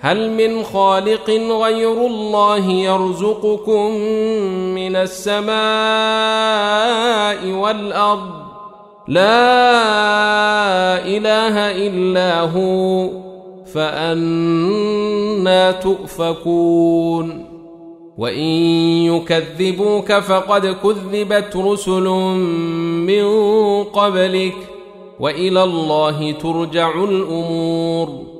هل من خالق غير الله يرزقكم من السماء والأرض؟ لا إله إلا هو فأنا تؤفكون. وإن يكذبوك فقد كذبت رسل من قبلك وإلى الله ترجع الأمور.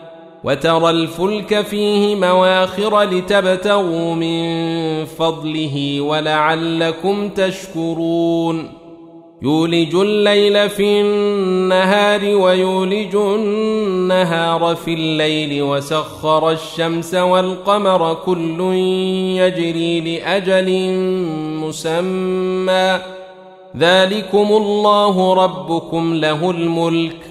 وترى الفلك فيه مواخر لتبتغوا من فضله ولعلكم تشكرون. يولج الليل في النهار ويولج النهار في الليل وسخر الشمس والقمر كل يجري لأجل مسمى. ذلكم الله ربكم له الملك.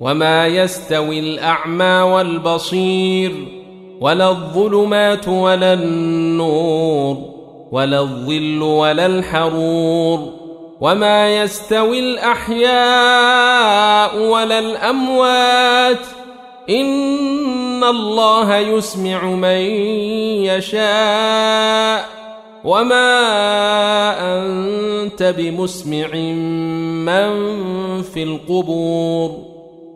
وما يستوي الأعمى والبصير ولا الظلمات ولا النور ولا الظل ولا الحرور وما يستوي الأحياء ولا الأموات إن الله يسمع من يشاء وما أنت بمسمع من في القبور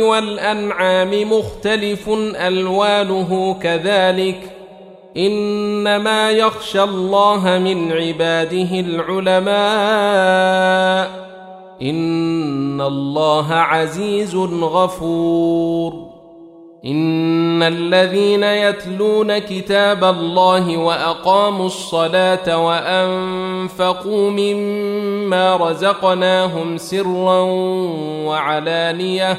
والأنعام مختلف ألوانه كذلك إنما يخشى الله من عباده العلماء إن الله عزيز غفور إن الذين يتلون كتاب الله وأقاموا الصلاة وأنفقوا مما رزقناهم سرا وعلانية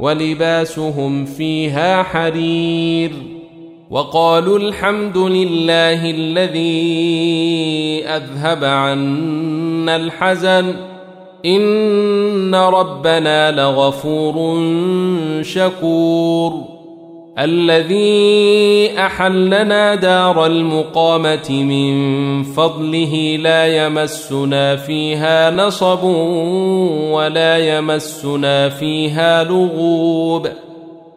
ولباسهم فيها حرير وقالوا الحمد لله الذي أذهب عنا الحزن إن ربنا لغفور شكور الذي أحلنا دار المقامة من فضله لا يمسنا فيها نصب ولا يمسنا فيها لغوب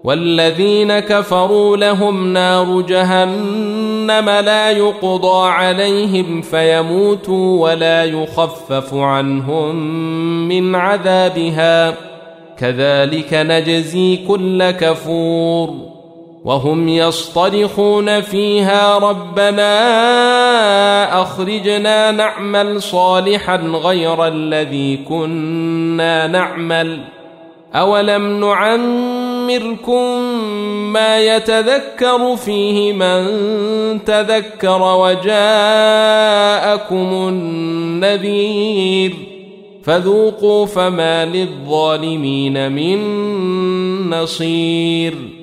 والذين كفروا لهم نار جهنم لا يقضى عليهم فيموتوا ولا يخفف عنهم من عذابها كذلك نجزي كل كفور وهم يصطرخون فيها ربنا أخرجنا نعمل صالحا غير الذي كنا نعمل أولم نعمركم ما يتذكر فيه من تذكر وجاءكم النذير فذوقوا فما للظالمين من نصير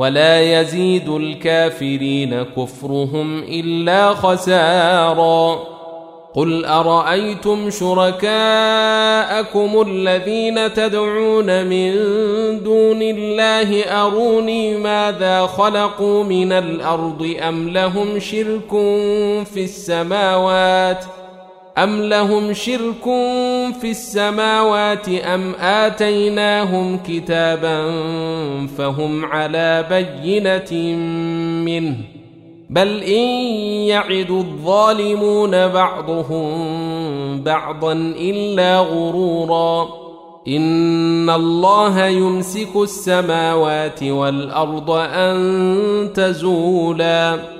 ولا يزيد الكافرين كفرهم إلا خسارا. قل أرأيتم شركاءكم الذين تدعون من دون الله أروني ماذا خلقوا من الأرض أم لهم شرك في السماوات ۖ أم لهم شرك في السماوات أم آتيناهم كتابا فهم على بينة منه بل إن يعد الظالمون بعضهم بعضا إلا غرورا إن الله يمسك السماوات والأرض أن تزولا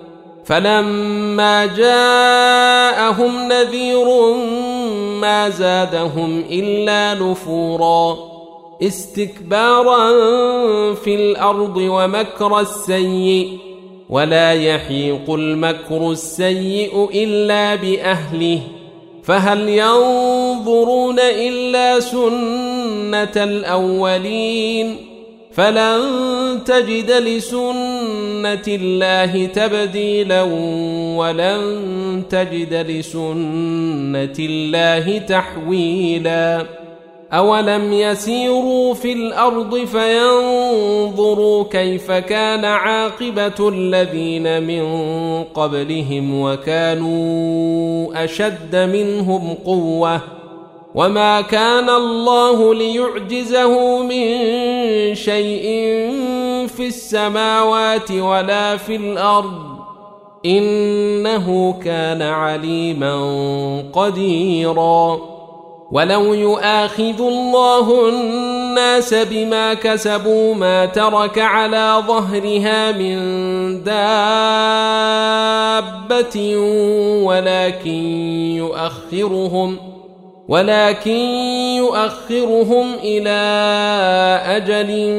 فلما جاءهم نذير ما زادهم إلا نفورا استكبارا في الأرض ومكر السيء ولا يحيق المكر السيء إلا بأهله فهل ينظرون إلا سنة الأولين فلن تجد لسنة الله تبديلا ولن تجد لسنة الله تحويلا أولم يسيروا في الأرض فينظروا كيف كان عاقبة الذين من قبلهم وكانوا أشد منهم قوة وما كان الله ليعجزه من شيء في السماوات ولا في الأرض إنه كان عليما قديرا. ولو يؤاخذ الله الناس بما كسبوا ما ترك على ظهرها من دابة ولكن يؤخرهم ولكن يؤخرهم إلى أجل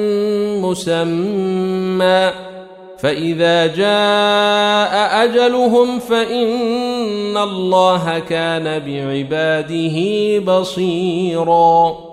مسمى. فإذا جاء أجلهم فإن الله كان بعباده بصيرا.